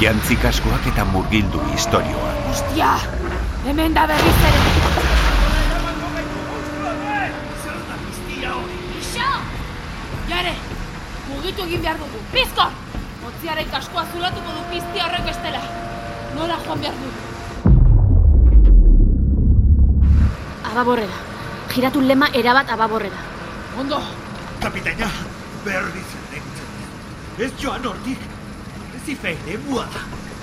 Jantzi kaskoak eta murgildu historioa. Ostia! Hemen da berriz ere! Iso! Jare! Mugitu egin behar dugu. Pizkor! Motziaren kaskoa zulatuko du piztia horrek bestela. Nola joan behar dugu. Ababorrera. Giratu lema erabat ababorrera. Ondo! Kapitaina, berriz erdeitzen. Ez joan hortik. Arrezife ere mua da.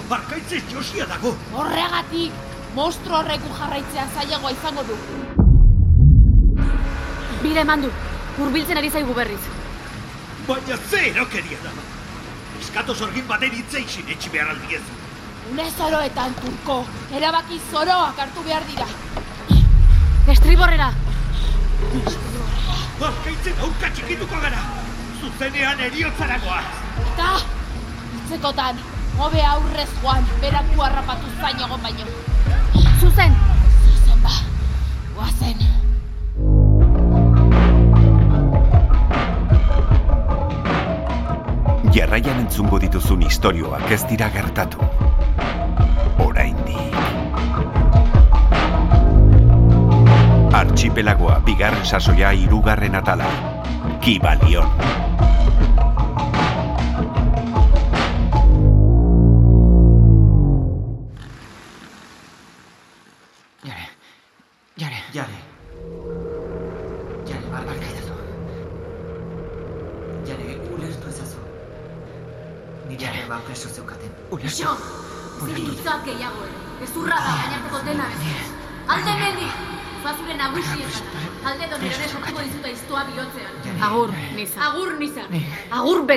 Barkaitzez josia dago. Horregatik, monstro horreku jarraitzea zailagoa izango du. Bira eman du. Hurbiltzen ari zaigu berriz. Baina ze erokeria da. Eskato zorgin baten hitzei sinetxi behar aldiez. Une zoroetan, turko, erabaki zoroak hartu behar dira. Estriborrera! Barkaitzen aurka txikituko gara. Zuzenean eriotzaragoa. Eta, hitzekotan, hobe aurrez joan, beraku harrapatu zain egon baino. Zuzen! Zuzen ba, guazen. Jarraian entzungo dituzun istorioak ez dira gertatu. Oraindik. Archipelagoa bigarren sasoia hirugarren atala. Kibalion. Jare,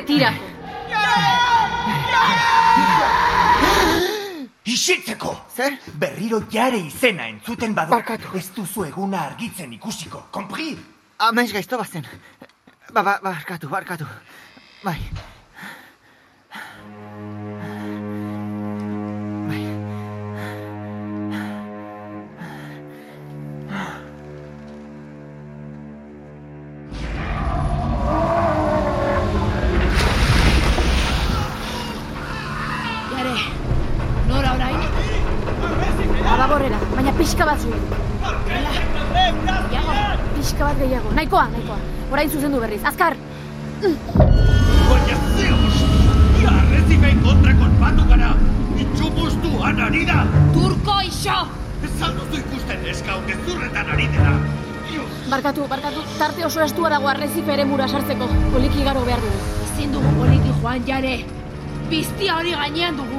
Agur betirako. Isiltzeko! Zer? Berriro jare izena entzuten badu. Barkatu. Ez duzu eguna argitzen ikusiko, kompri? Amaiz gaizto bazen. Ba, ba, barkatu, barkatu. Bai. Bai. Nahikoa. Orain zuzendu berriz. Azkar! Baina ze hostia! Arrezifen kontra konpatu gara. Itxupustuan ari da. turko iso! Ez alduzu ikusten eska gezurretan ari dela. Barkatu, barkatu. Tarte oso estua dago arrezife ere mura sartzeko. Poliki garo behar dugu. Ezin dugu poliki joan jare. Piztia hori gainean dugu.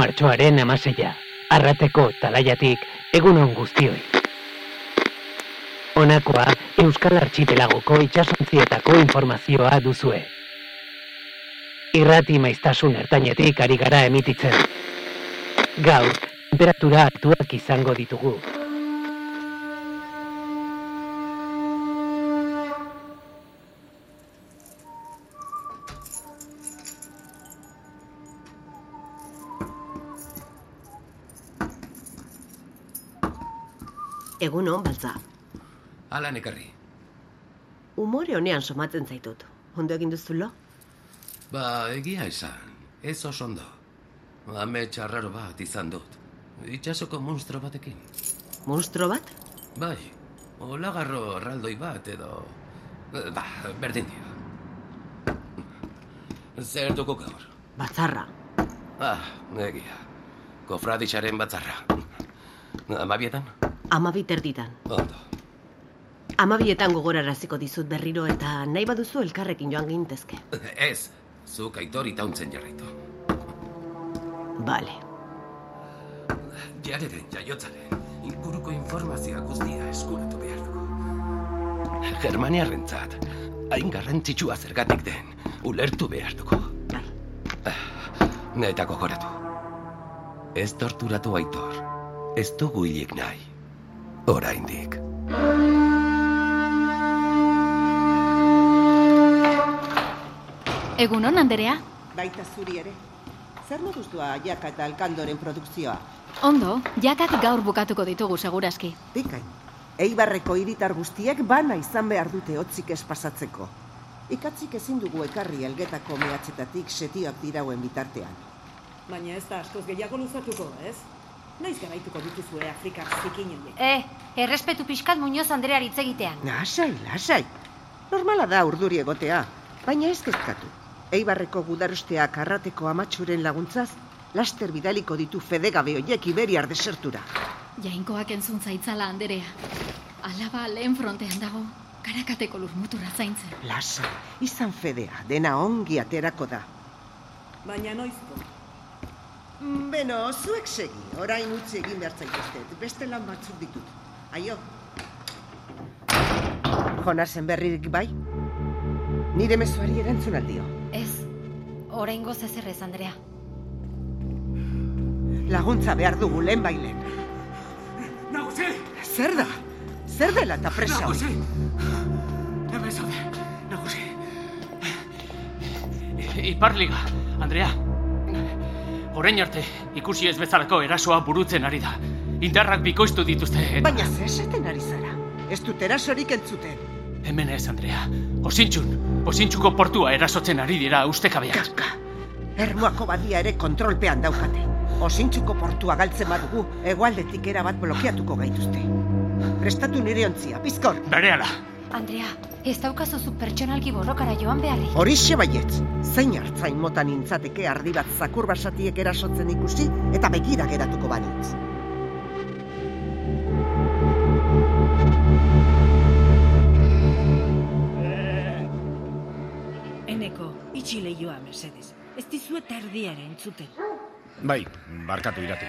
Martxoaren amaseia. Arrateko talaiatik egun on guztioi. Honakoa Euskal Archipelagoko itxasontzietako informazioa duzue. Irrati maiztasun ertainetik ari gara emititzen. Gaur, temperatura altuak izango ditugu. Egun hon, baltza. Alan ekarri. Umore honean somatzen zaitut. Ondo egin duzu lo? Ba, egia esan, ez oso ondo. Hame txarraro bat izan dut. Itxasoko monstro batekin. Monstro bat? Bai, olagarro erraldoi bat edo... Ba, berdin dio. Zer dugu gaur? Batzarra. Ah, egia. Kofradixaren batzarra. Amabietan? Amabit erditan. Ondo. Amabietan gogoraraziko dizut berriro eta nahi baduzu elkarrekin joan gintezke. Ez, zuk aitor itauntzen jarraitu. Bale. Jareren jaiotzaren inguruko informazioa guztia eskuratu behar dugu. Germaniarrentzat, hain garrantzitsua zergatik den, ulertu behar dugu. Bai. Eta gogoratu. Ez torturatu aitor. Ez dugu hilik nahi. Oraindik. Egunon, Anderea? Baita zuri ere. Zer moduz doa jaka eta alkandoren produkzioa? Ondo, jakak gaur bukatuko ditugu seguraski. Bikain. Eibarreko hiritar guztiek bana izan behar dute hotzik ez pasatzeko. Ikatzik ezin dugu ekarri elgetako mehatzetatik setioak dirauen bitartean. Baina ez da askoz gehiago luzatuko, ez? Naiz garaituko dituzue Afrikar zikin horiek. Eh, errespetu pixkat Muñoz Andrea hitz egitean. Lasai, lasai. Normala da urduri egotea, baina ez kezkatu. Eibarreko gudarosteak arrateko amatxuren laguntzaz, laster bidaliko ditu fedegabe hoiek Iberiar desertura. Jainkoak entzun zaitzala, Anderea. Alaba lehen frontean dago, karakateko lurmuturra zaintzen. Lasa, izan fedea, dena ongi aterako da. Baina noizko. Mm, Beno, zuek segi, orain utzi egin behar zaituztet, beste lan batzuk ditut. Aio. Jonasen berririk bai? Nire mezuari erantzun aldio. Ez, oraingo zezerrez, Andrea. Laguntza behar dugu lehen bailen. Nagusi! Zer da? Zer dela eta presa hori? Nagusi! Hemen zaude, nagusi. Iparliga, Andrea. Orain arte, ikusi ez bezalako erasoa burutzen ari da. Indarrak bikoiztu dituzte. Eta... Baina ze esaten ari zara? Ez dut erasorik entzuten. Hemen ez, Andrea. Osintxun, osintxuko portua erasotzen ari dira ustekabeak. Kaka, ermuako badia ere kontrolpean daukate. Osintxuko portua galtzen badugu, egualdetik erabat blokeatuko gaituzte. Prestatu nire ontzia, bizkor! Berehala! Andrea, ez daukazu zu pertsonalki borrokara joan beharrik. Horixe baietz, zein hartzain motan nintzateke ardi bat zakur basatiek erasotzen ikusi eta begira geratuko banitz. Eneko, itxi lehioa, mesedez. Ez dizue terdiare entzuten. Bai, barkatu irati.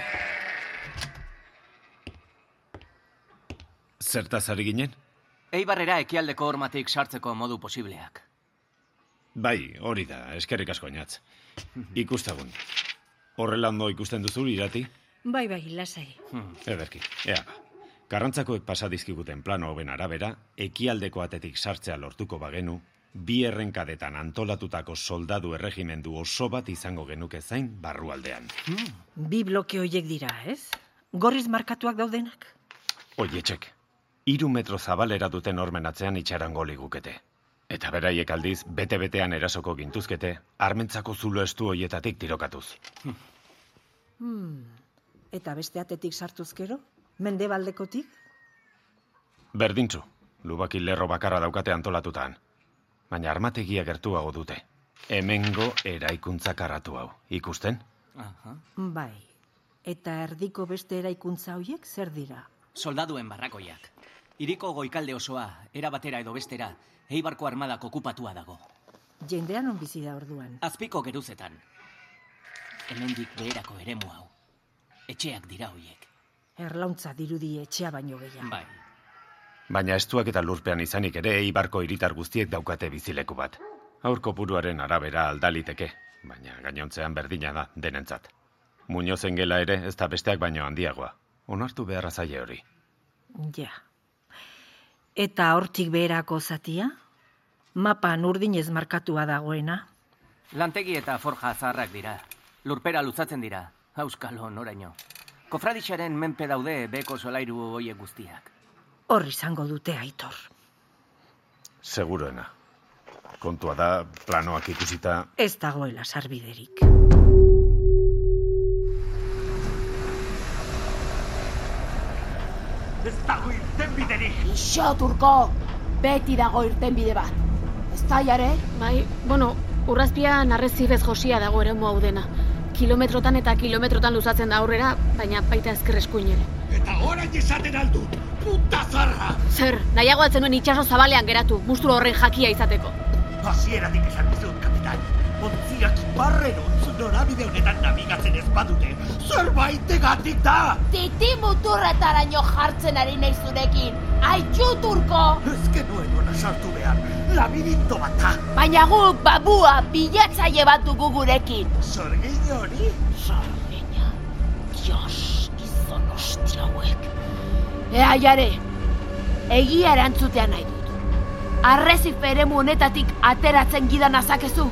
Zertaz ari ginen? Eibarrera ekialdeko hormatik sartzeko modu posibleak. Bai, hori da, eskerrik asko inatz. Ikustagun. Horrela ondo ikusten duzu irati? Bai, bai, lasai. Ederki, ea ba. Karrantzakoek pasadizkiguten plano hoben arabera, ekialdeko atetik sartzea lortuko bagenu, bi errenkadetan antolatutako soldadu erregimendu oso bat izango genuke zain barrualdean. Bi bloke hoiek dira, ez? Gorriz markatuak daudenak? Oietxek, hiru metro zabalera duten ormen atzean itxarango ligukete. Eta beraiek aldiz, bete-betean erasoko gintuzkete, armentzako zulo estu hoietatik tirokatuz. Hmm. Eta beste atetik sartuzkero? Mendebaldekotik? Berdintzu, lubaki lerro bakarra daukate antolatutan. Baina armategia gertuago dute. Hemengo eraikuntza karratu hau. Ikusten? Aha. Bai. Eta erdiko beste eraikuntza hoiek zer dira? Soldaduen barrakoiak. Iriko goikalde osoa, era batera edo bestera, Eibarko armadak okupatua dago. Jendean on bizi da orduan. Azpiko geruzetan. Hemendik beherako eremu hau. Etxeak dira hoiek. Erlauntza dirudi etxea baino gehiago. Bai. Baina estuak eta lurpean izanik ere eibarko hiritar guztiek daukate bizileku bat. Aurko puruaren arabera aldaliteke, baina gainontzean berdina da denentzat. Muñozen gela ere ez da besteak baino handiagoa. Onartu beharra zaie hori. Ja. Eta hortik beherako zatia? Mapan urdinez markatua dagoena. Lantegi eta forja zaharrak dira. Lurpera luzatzen dira, auskalo noraino. Kofradixaren menpe daude beko solairu hoiek guztiak. Hor izango dute aitor. Seguroena. Kontua da, planoak ikusita... Ez dagoela sarbiderik. Ez dago irtenbiderik! Ixo, turko! Beti dago irtenbide bat. Ez da, jare? Bai, bueno, Urrazpian arrezibez josia dago eremu hau dena. Kilometrotan eta kilometrotan luzatzen da aurrera, baina baita ezker eskuin ere. Eta orain esaten aldut, puta zarra! Zer, nahiago altzen nuen itxaso zabalean geratu, mustro horren jakia izateko. Hasieratik esan dizut, kapitan. Ontziak barrerotz norabide honetan nabigatzen ez badute. Zerbait egatik da! Titi muturretaraino jartzen ari nahi zurekin. Aitxu turko! Ez genuen hona sartu behar. Labirinto bat da. Baina guk babua bilatzaile bat dugu gurekin. Zorgin hori? Zorgina. Dios, gizon ostia hauek. Ea jare, egia erantzutea nahi dut. Arrezif eremu honetatik ateratzen gidan azakezu.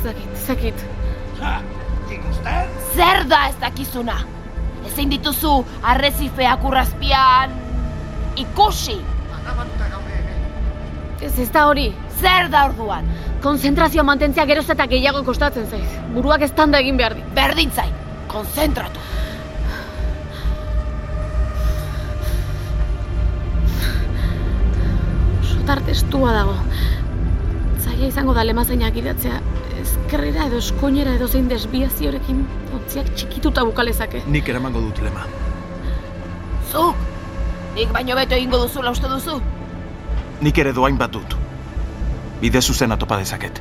Ez dakit, ez dakit. Ha, ikusten? Zer da ez dakizuna? Ezin dituzu arrezifeak urrazpian ikusi. Ez ez da hori. Zer da orduan? Konzentrazioa mantentzea geroz eta gehiago kostatzen zaiz. Buruak ez tanda egin behar di. Berdin zain, konzentratu. Sotar testua dago. Zaila izango da lemazainak idatzea. Ezkerrera edo eskoinera edo zein desbiaziorekin ontziak txikituta bukalezake. Nik eramango dut lema. Zuk, nik baino beto egingo duzula uste duzu? Nik ere doain bat dut. Bide zuzena topa dezaket.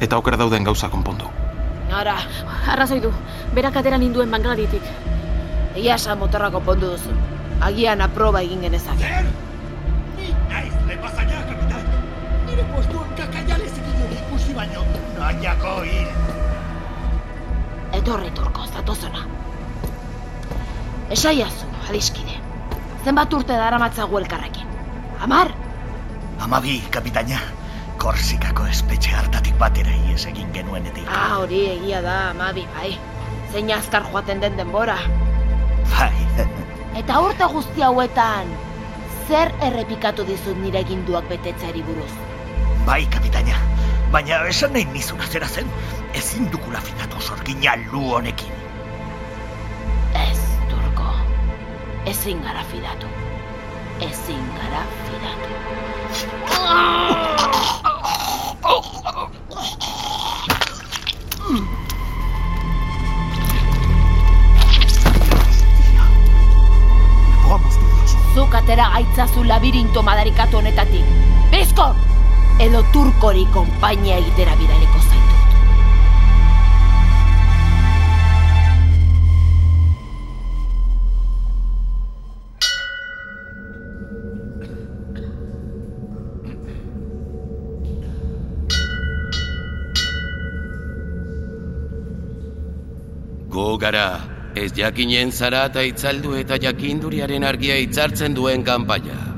Eta oker dauden gauza konpondu. Ara, Arrazoi du, berak atera ninduen bangladitik. egia esan motorra konpondu duzu. Agian aproba egin genezake. Zer? Nahiako hil. Etorri turko, zatozona. Esaiazu, adiskide. Zenbat urte dara matzagu elkarrekin? Amar? Amabi, kapitaina. Korsikako espetxe hartatik batera ies egin genuenetik. Ah, hori egia da, amabi, bai. Zein azkar joaten den denbora. Bai. Eta urte guzti hauetan, zer errepikatu dizut nire eginduak betetzeari buruz? Bai, kapitaina. Baina esan nahi nizuna zera zen, ezin dukula fidatu sorgina lu honekin. Ez, turko. Ezin gara fidatu. Ezin gara fidatu. Zuk atera gaitzazu labirinto madarikatu honetatik. Bizko! Edo turkori konpainia egitera bidaliko zaitu. Gu gara, ez jakinen zara eta itzaldu eta jakinduriaren argia itzartzen duen kanpaia.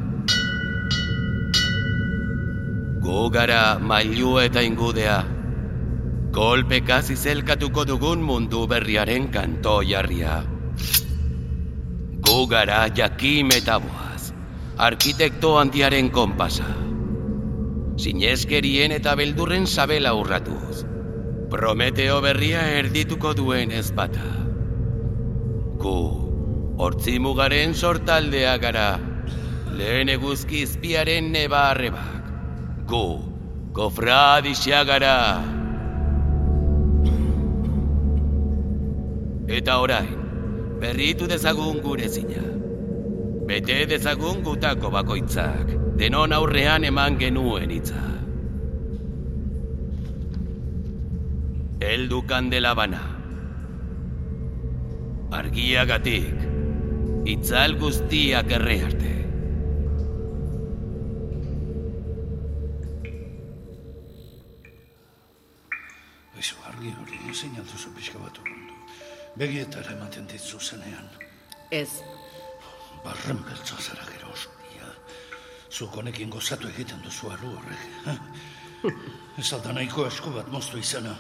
Gu gara mailu eta ingudea, kolpekaz izelkatuko dugun mundu berriaren kanto jarria. Gu gara jakim eta boaz, arkitekto handiaren konpasa. Sinezkerien eta beldurren sabela urratuz. Prometeo berria erdituko duen ez bata. Gu, hortzi mugaren sortaldea gara, lehen eguzki izpiaren neba arrebak. Gu, kofradixia gara. Eta orain, berritu dezagun gure zina. Bete dezagun gutako bakoitzak, denon aurrean eman genuen hitza. Heldu kandela bana. Argiagatik, itzal guztiak erre arte. Argi hori, zein alduzu pixka bat urrundu. Begietara ematen ditzu zenean. Ez. Barren beltza zara gero osuria. Zuk honekin gozatu egiten duzu alu horrek. Ez alda nahiko esku bat moztu izana.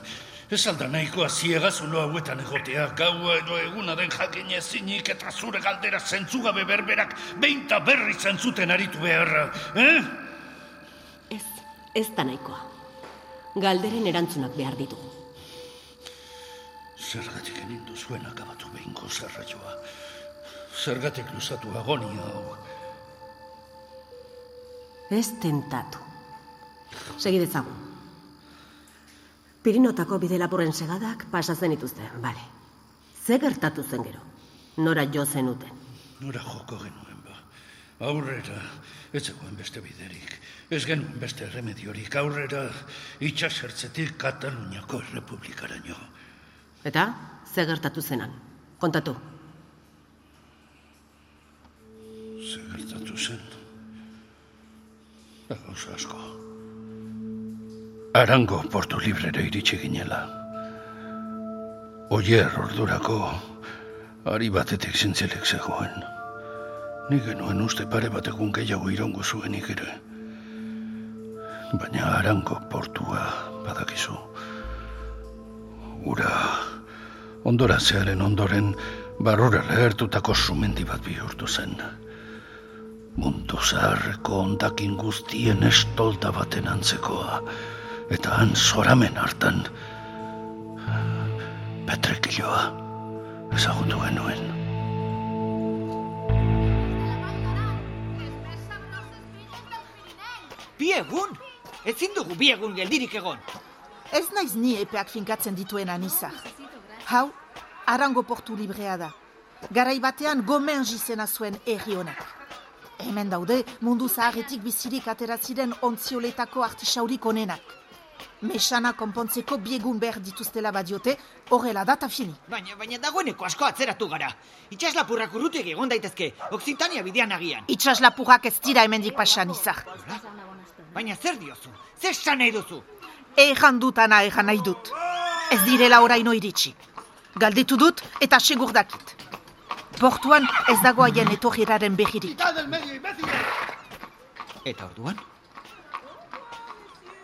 Ez alda nahikoa ziegazulo hauetan egotea, gaua edo eguna den jakin ezinik eta zure galdera zentzugabe berberak beinta berri zentzuten aritu beharra, eh? Ez, ez da nahikoa. Galderen erantzunak behar ditugu. Zergatik egin duzuen akabatu behinko zerraioa. Zergatik luzatu agonia hau. Ez tentatu. Segi dezagun. Pirinotako bide laburren segadak pasatzen dituzte, bale. Ze gertatu zen gero? Nora jo zenuten? Nora joko genuen ba. Aurrera, ez zegoen beste biderik. Ez genuen beste remediorik. Aurrera, itxasertzetik Kataluniako Errepublikaraino. Eta, ze gertatu zenan? Kontatu. Ze gertatu zen. Da gauza asko. Arango portu librera iritsi ginela. Oier ordurako ari batetik zintzelek zegoen. Ni genuen uste pare bat egun gehiago irongo zuenik ere. Baina arango portua badakizu. Ura ondoratzearen ondoren barrura lehertutako sumendi bat bihurtu zen. Mundu zaharreko ondakin guztien estolda baten antzekoa, eta han zoramen hartan petrekiloa ezagutu genuen. Bi egun? Ezin dugu bi egun geldirik egon. Ez naiz ni epeak finkatzen dituen anizar. Hau, arango portu librea da. Garai batean gomen jizena zuen erri honak. Hemen daude mundu zaharretik bizirik atera ziren ontzioletako artisaurik onenak. Mesana konpontzeko biegun behar dituztela badiote, horrela data fini. Baina, baina dagoeneko asko atzeratu gara. Itxaslapurrak urrutek egon daitezke, Oksitania bidean agian. Itxaslapurrak ez dira hemendik pasan izar. Baina zer diozu? Zer esan nahi duzu? Ejan dutana ejan nahi dut. Ez direla oraino iritsi. Galdetu dut eta segur dakit. Portuan ez dago haien etorreraren behirik. Eta orduan?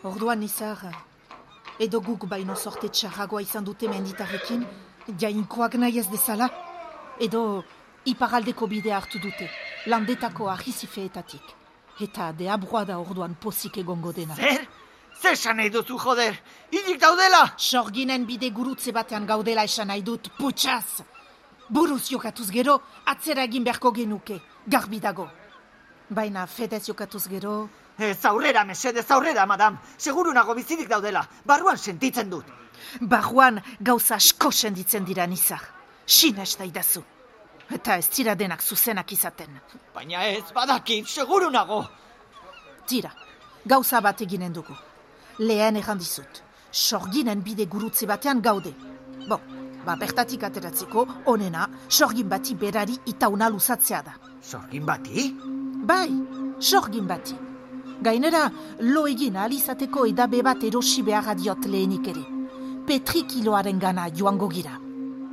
Orduan izar, edo guk baino sorte txarragoa izan dute menditarrekin, jainkoak nahi ez dezala, edo iparaldeko bidea hartu dute, landetako ahizifeetatik. Eta deabrua da orduan pozik egongo dena. Zer? Zer esan nahi duzu, joder? Hilik daudela? Sorginen bide gurutze batean gaudela esan nahi dut, putxaz! Buruz jokatuz gero, atzera egin beharko genuke, garbi dago. Baina fedez jokatuz gero... Ez aurrera, mesedez aurrera, madam. Seguru nago bizirik daudela. Barruan sentitzen dut. Barruan gauza asko senditzen dira nizar. Sines da idazu. Eta ez dira denak zuzenak izaten. Baina ez, badakit, seguru nago. Tira, gauza bat eginen dugu. Lehen egan dizut. Sorginen bide gurutze batean gaude. Bo, ba bertatik ateratzeko, onena, sorgin bati berari itauna luzatzea da. Sorgin bati? Bai, sorgin bati. Gainera, lo egin alizateko edabe bat erosi beharra diot lehenik ere. Petrikiloaren gana joango gira.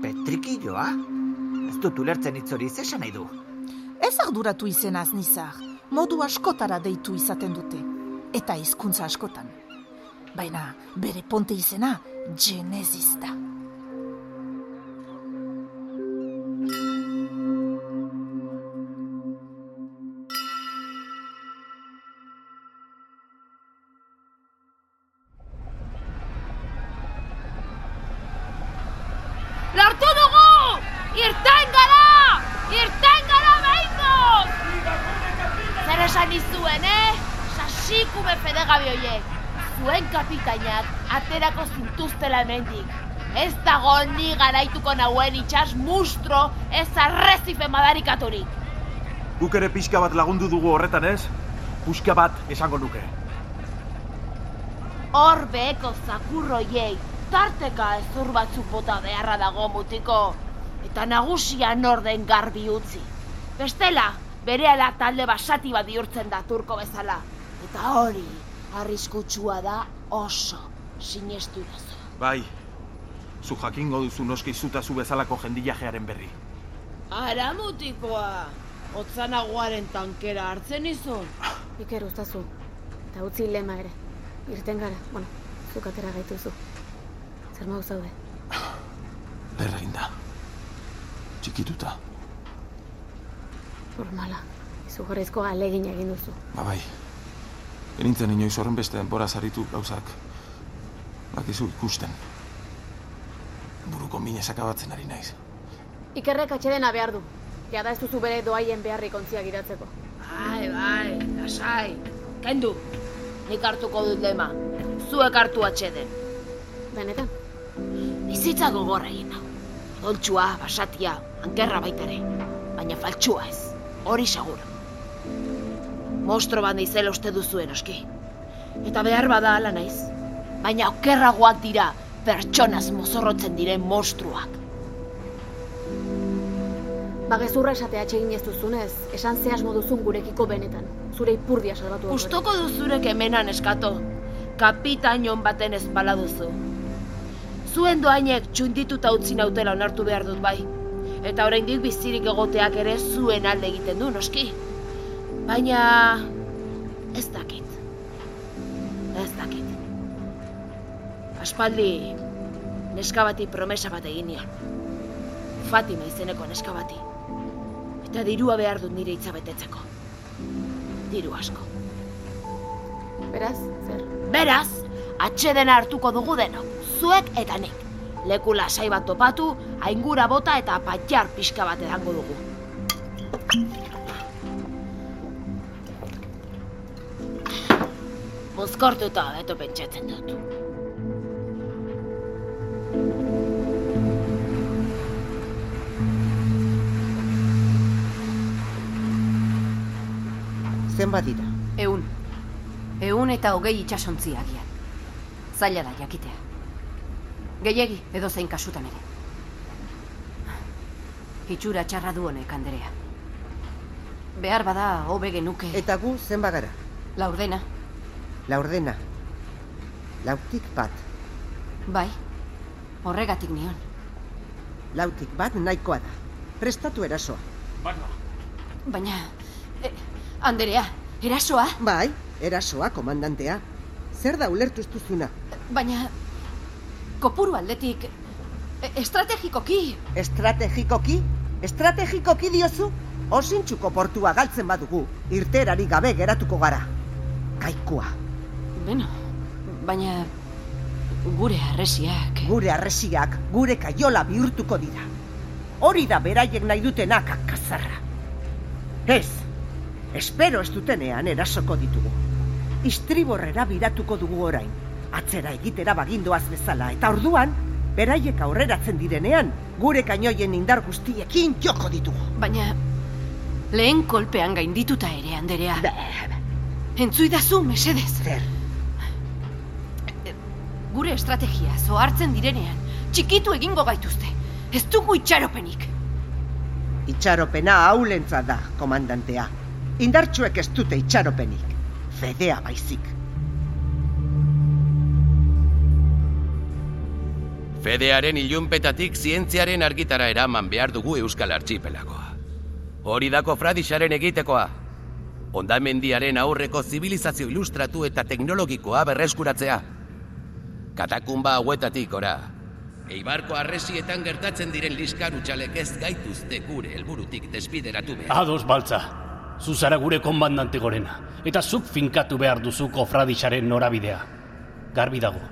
Petrikiloa? Ez dut ulertzen itzori, zesan nahi du? Ez arduratu izenaz nizar, modu askotara deitu izaten dute. Eta hizkuntza askotan. Baina, bere ponte izena, Genesis da. Lortu dugu! Irten gara! Irten gara behingoz! Zer esan izuen, eh? Sasikume fedegabi hoiek. Zuen kapitainak aterako zintuztela hemendik. Ez dago ni garaituko nauen itxas mustro ez arrezife madarikaturik. Guk ere pixka bat lagundu dugu horretan ez? Puxka bat esango nuke. Hor beheko zakurroiei, tarteka ezur batzuk bota beharra dago mutiko. Eta nagusia norden garbi utzi. Bestela, berehala talde basati bat bihurtzen da turko bezala. Eta hori, arriskutsua da oso, sinestu irazu. Bai, zu jakingo duzu noski zutazu bezalako jendiajearen berri. Ara mutikoa, otzanagoaren tankera hartzen izun. Iker ustazu, eta utzi lema ere. Irten gara, bueno, zuk atera gaituzu. Zer mau zaude? Lerra da. Txikituta. Normala, izugarrizko alegin egin duzu. Ba bai. Genintzen inoiz horren beste denbora zaritu gauzak. Bakizu ikusten. Buruko mine sakabatzen ari naiz. Ikerrek atxedena behar du. Jada ez duzu bere doaien beharrik ontziak iratzeko. Bai, bai, lasai. Kendu. nik hartuko dut lema. Zuek hartu atxeden. Benetan? Bizitza gogorra egin hau. Doltsua, basatia, ankerra baitare. Baina faltsua ez. Hori segur. Mostro bat naizela uste duzuen oski. Eta behar bada ala naiz. Baina okerragoak dira pertsonaz mozorrotzen diren monstruak. Ba gezurra esatea atxegin ez duzunez, esan zehas moduzun gurekiko benetan. Zure ipurdia salbatu dut. Gustoko duzurek hemenan eskato. Kapitainon baten ez bala duzu. Zuen doainek txundituta utzi nautela onartu behar dut bai. Eta oraindik bizirik egoteak ere zuen alde egiten du, noski. Baina... ez dakit. Ez dakit. Aspaldi, neska bati promesa bat egin nion. Fatima izeneko neska bati. Eta dirua behar dut nire hitza betetzeko. Diru asko. Beraz, zer? Beraz, atxedena hartuko dugu denok, zuek eta nik. Leku lasai bat topatu, aingura bota eta patjar pixka bat edango dugu. Mozkortuta beto pentsatzen dut. Zenbat dira? Eun. Eun eta hogei itxasontzi agian. Zaila da jakitea. Gehiegi, edo zein kasutan ere. Itxura txarra du honek, Anderea. Behar bada, hobe genuke. Eta gu zenba gara? Laurdena. Laurdena. Lautik bat. Bai, horregatik nion. Lautik bat nahikoa da. Prestatu erasoa. Baina, Baina, e, Anderea, erasoa? Bai, erasoa, komandantea. Zer da ulertu ez duzuna? Baina, kopuru aldetik, e, estrategikoki. Estrategikoki? Estrategikoki diozu? Osintxuko portua galtzen badugu, irterari gabe geratuko gara. Kaikua. Beno, baina gure arresiak... Gure arresiak, gure kaiola bihurtuko dira. Hori da beraiek nahi dutenak akazarra. Ez, espero ez dutenean erasoko ditugu. Istriborrera biratuko dugu orain. Atzera egitera bagindoaz bezala, eta orduan, beraiek aurreratzen direnean, gure kainoien indar guztiekin joko ditugu. Baina, lehen kolpean gaindituta ere, Anderea. Entzuidazu, mesedez. Zer? Gure estrategia zohartzen direnean, txikitu egingo gaituzte. Ez dugu itxaropenik. Itxaropena haulentza da, komandantea. Indartsuek ez dute itxaropenik. Fedea baizik. Fedearen ilunpetatik zientziaren argitara eraman behar dugu Euskal Archipelagoa. Hori da kofradixaren egitekoa. Ondamendiaren aurreko zibilizazio ilustratu eta teknologikoa berreskuratzea. Katakumba hauetatik ora. Eibarko arresietan gertatzen diren liskarutxalek ez gaituzte gure helburutik desbideratu behar. Ados baltza, zu zara gure konbandante gorena, eta zuk finkatu behar duzu kofradixaren norabidea. Garbi dago.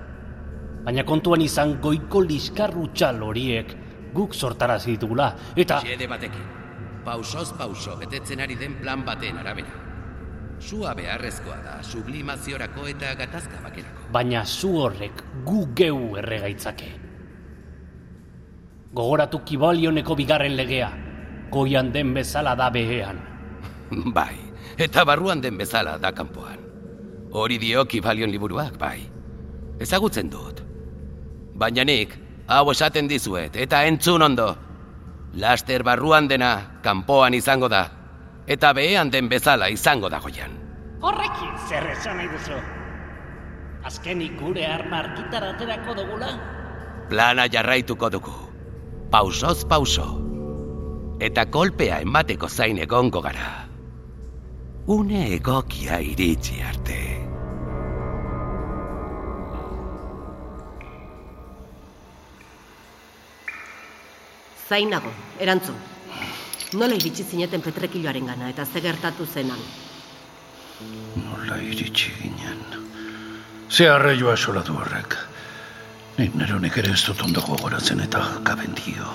Baina kontuan izan goiko liskarrutxal horiek guk sortarazi ditugula, eta... Xede batekin. Pausoz pauso betetzen ari den plan baten arabera. Sua beharrezkoa da, sublimaziorako eta gatazka bakerako. Baina zu horrek gu geu erregaitzake. Gogoratu kibalioneko bigarren legea, goian den bezala da behean. Bai, eta barruan den bezala da kanpoan. Hori dio kibalion liburuak, bai. Ezagutzen dut. Baina nik, hau esaten dizuet, eta entzun ondo. Laster barruan dena, kanpoan izango da. Eta behean den bezala izango da goian. Horrekin zer esan nahi duzu. Azkenik gure arma argitara aterako dugula? Plana jarraituko dugu. Pausoz pauso. Eta kolpea emateko zain egongo gara. Une egokia iritsi arte. Zainago, erantzun. Nola iritsi zineten petrekiloaren gana eta ze gertatu zenan? Nola iritsi ginen. Ze arraioa esolatu horrek. Nik neronek ere ez dut ondo gogoratzen eta gabendio.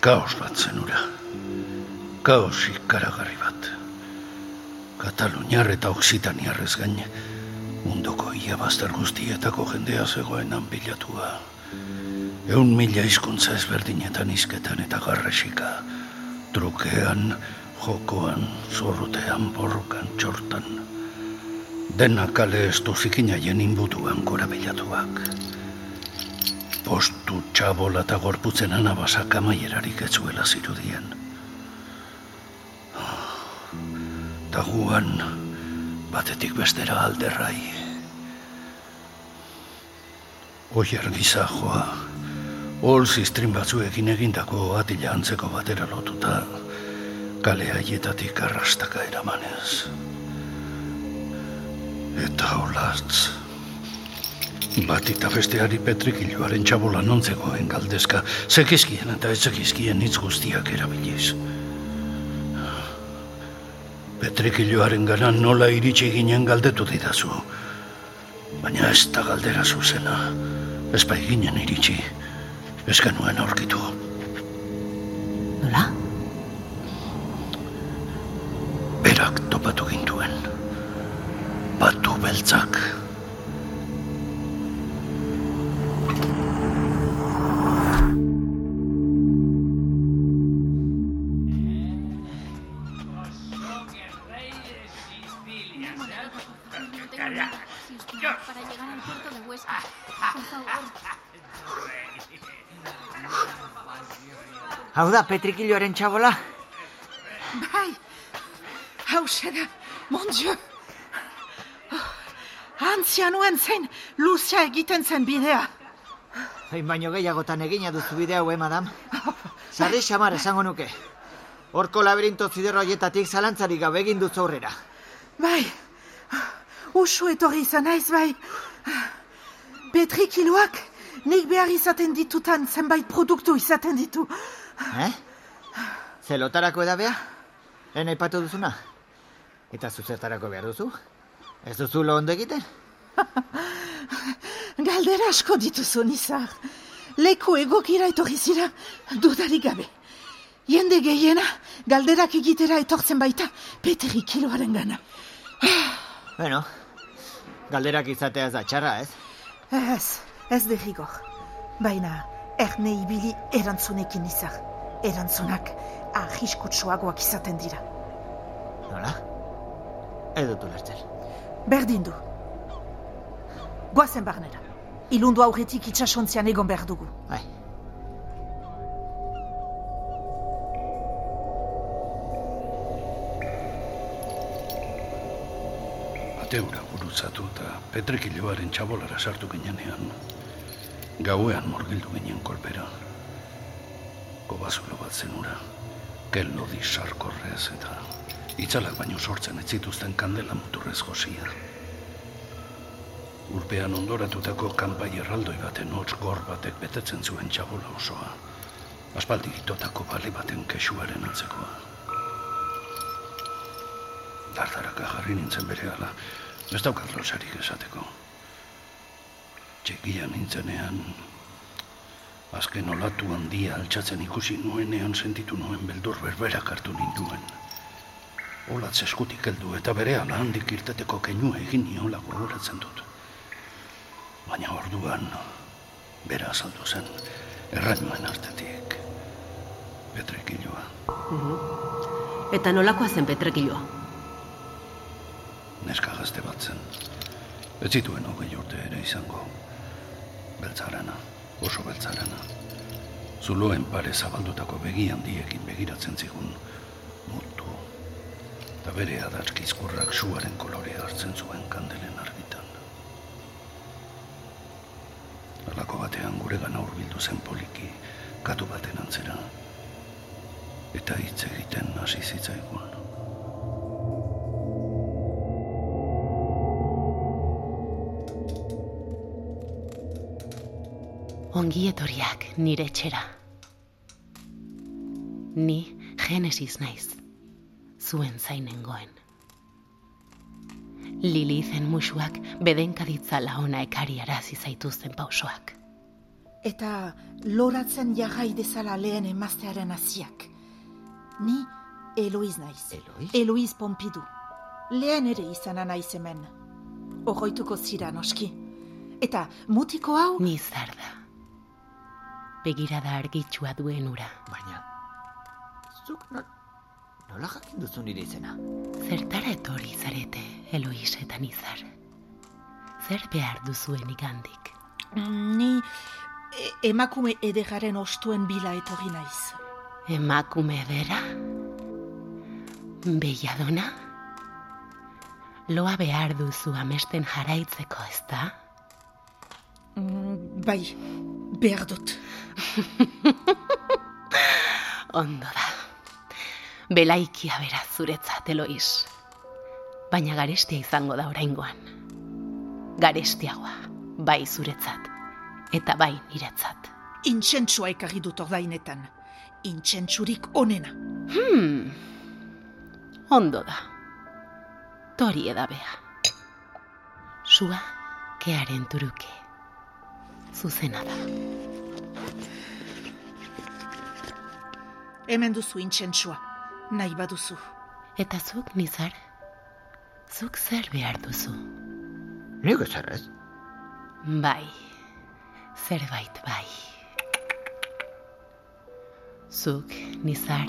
Kaos bat zenura. Kaos ikaragarri bat. Kataluniar eta Oksitaniarrez gain, mundoko ia bazter guztietako jendea zegoen pilatua. Eun mila hizkuntza ezberdinetan izketan eta garrasika, trukean, jokoan, zorrotean, borrokan, txortan. Dena kale ez duzikina jenin butuan korabilatuak. Postu txabola eta gorputzen anabasak amaierarik etzuela zirudien. Taguan, batetik bestera alderrai. Oier gisa joa, hol ziztrin batzuekin egindako atila antzeko batera lotuta, kale haietatik arrastaka eramanez. Eta holatz, bat eta besteari petrikiloaren txabola nontzegoen galdezka, zekizkien eta ez zekizkien hitz guztiak erabiliz. Petrikiloaren gana nola iritsi ginen galdetu didazu. Baina ez da galdera zuzena. Ez bai ginen iritsi. Ez genuen aurkitu. Nola? Berak topatu gintuen. Batu beltzak. Hau da, petrikilloaren txabola? Bai, hau da, mon dieu. Antzianuen zen, luzia egiten zen bidea. Hain baino gehiagotan egina duzu bide hau, eh, madam? Sarri xamar esango nuke. Horko laberinto ziderro horietatik zalantzarik gabe egin duzu aurrera. Bai, usu etorri izan naiz, bai. Petrikiloak nik behar izaten ditutan zenbait produktu izaten ditu. Eh? Zelotarako edabea? Lehen aipatu duzuna? Eta zuzertarako behar duzu? Ez duzu lo ondo egiten? Galdera asko dituzu, nizar. Leku egokira etorri zira, dudarik gabe. Jende gehiena, galderak egitera etortzen baita, petrikiloaren gana. Bueno, galderak izatea ez da txarra, ez? Ez, ez derrigor. Baina, erne ibili erantzunekin izar. Erantzunak ahiskutsuagoak izaten dira. Nola? Ez dut ulertzen. Berdin du. Goazen barnera. Ilundu aurretik itxasontzian egon behar dugu. Bai. Ateura gurutzatu eta petrikiloaren txabolara sartu ginenean. Gauean morgildu ginen kolpera. Kobazulo bat zenura. Kello di sarkorrez eta itzalak baino sortzen ez zituzten kandela muturrez josia. Urpean ondoratutako kanpai erraldoi baten hotz gor batek betetzen zuen txabola osoa. Aspaldi itotako bale baten kesuaren antzekoa. Dardaraka jarri nintzen bere ala, ez daukat losarik esateko. Txekia nintzenean, azken olatu handia altxatzen ikusi nuenean sentitu nuen beldur berberak hartu ninduen. Olatz eskutik heldu eta bere ala handik irteteko keinua egin niola gogoratzen dut. Baina orduan, bera azaldu zen, errainuen artetik. Petrekiloa. Eta nolakoa zen petrekiloa? Neska gazte bat zen. Ez zituen hogei urte ere izango. Beltzarana, oso beltzarana. Zuloen pare zabaldutako begi handiekin begiratzen zigun mutu. Eta bere adarkizkurrak suaren kolorea hartzen zuen kandelen argitan. Alako batean gure gana hurbildu zen poliki, katu baten antzera. Eta hitz egiten hasi zitzaigun. Ongi etorriak nire etxera. Ni Genesis naiz, zuen zainengoen. Lilizen musuak bedenka ditzala ona ekari arazi zaituzten pausoak. Eta loratzen jarrai dezala lehen emaztearen hasiak. Ni Eloiz naiz. Eloiz? Eloiz Pompidou. lehen ere izana naiz hemen. Ogoituko zira noski. Eta mutiko hau... Nizar da. Begirada argitsua duen ura. Baina, zuk no, nola jakin duzu nire izena? Zertara etorri zarete, Elois eta Nizar. Zer behar duzuen igandik? Ni e emakume edegaren ostuen bila etorri naiz. Emakume edera? Belladona? Loa behar duzu amesten jaraitzeko, ez da? Mm, bai, behar dut. Ondo da. Belaikia bera zuretzat, Elois. Baina garestia izango da oraingoan. Garestiagoa, bai zuretzat, eta bai niretzat. Intsentsua ekarri dut ordainetan. Intsentsurik onena. Hmm. Ondo da. Tori edabea. Sua, kearen turuke. Zuzena da. Hemen duzu intsentsua. Nahi baduzu. Eta zuk, nizar? Zuk zer behar duzu? Nik ezer ez? Bai, zerbait bai. Zuk, nizar,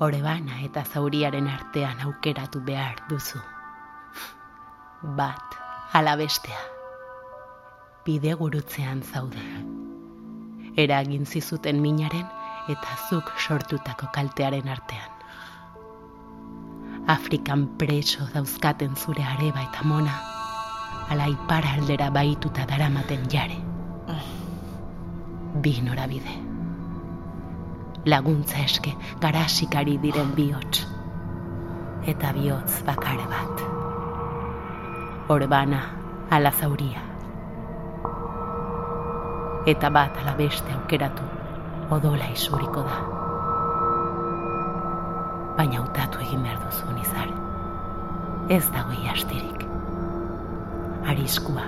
orebana eta zauriaren artean aukeratu behar duzu. Bat, ala bestea. Bide gurutzean zaude. Eragin zizuten minaren eta zuk sortutako kaltearen artean. Afrikan preso dauzkaten zure areba eta mona, ala ipar aldera baituta daramaten jare. Bi norabide. Laguntza eske garasikari diren bihotz. Eta bihotz bakare bat. Orbana ala zauria. Eta bat ala beste aukeratu odola isuriko da. Baina hautatu egin behar duzu nizar. Ez dago iastirik. Ariskua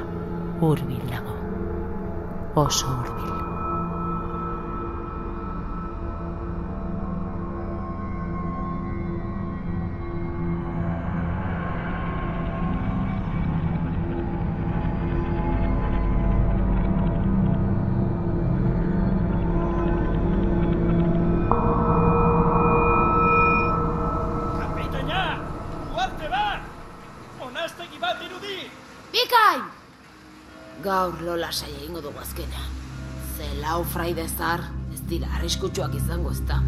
hurbil dago. Oso hurbil. Gaur lola saia egingo dugu azkenean. Ze lau fraide zar, ez dira arriskutsuak izango ez da.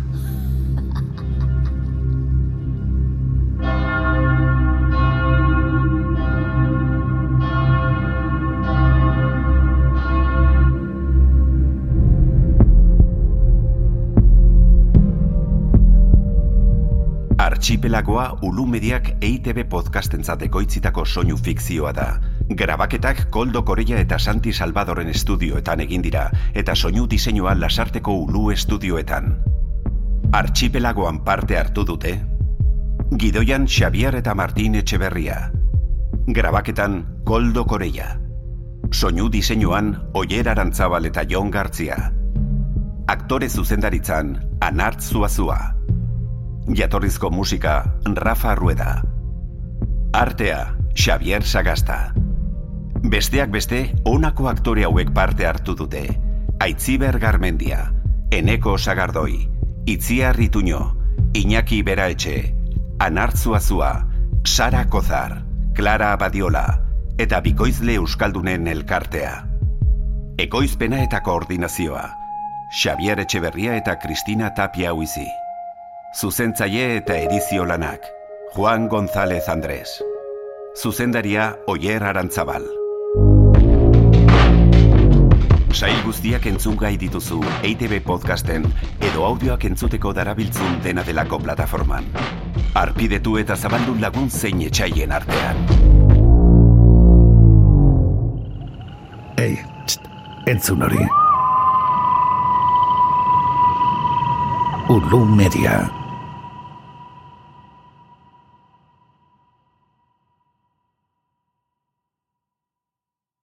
Archipelagoa Ulu Mediak EITB podcastentzat ekoitzitako soinu fikzioa da. Grabaketak Koldo Korea eta Santi Salvadoren estudioetan egin dira, eta soinu diseinua Lasarteko Ulu estudioetan. Archipelagoan parte hartu dute, Gidoian Xavier eta Martin Etxeberria. Grabaketan Koldo Korea. Soinu diseinuan Oier Arantzabal eta Jon Gartzia. Aktore zuzendaritzan Anart Zuazua. Jatorrizko musika Rafa Rueda. Artea Xavier Sagasta. Besteak beste, honako aktore hauek parte hartu dute. Aitziber Garmendia, Eneko Sagardoi, Itziar Rituño, Iñaki Beraetxe, Anartzu Azua, Sara Kozar, Clara Abadiola, eta Bikoizle Euskaldunen elkartea. Ekoizpena eta koordinazioa, Xavier Etxeberria eta Kristina Tapia Huizi. Zuzentzaile eta edizio lanak, Juan González Andrés. Zuzendaria Oier Arantzabal. Sail guztiak entzungai dituzu EITB podcasten edo audioak entzuteko darabiltzun dena delako plataforman. Arpidetu eta zabaldu lagun zein etxaien artean. Ei, txt, entzun hori. Ulu Media.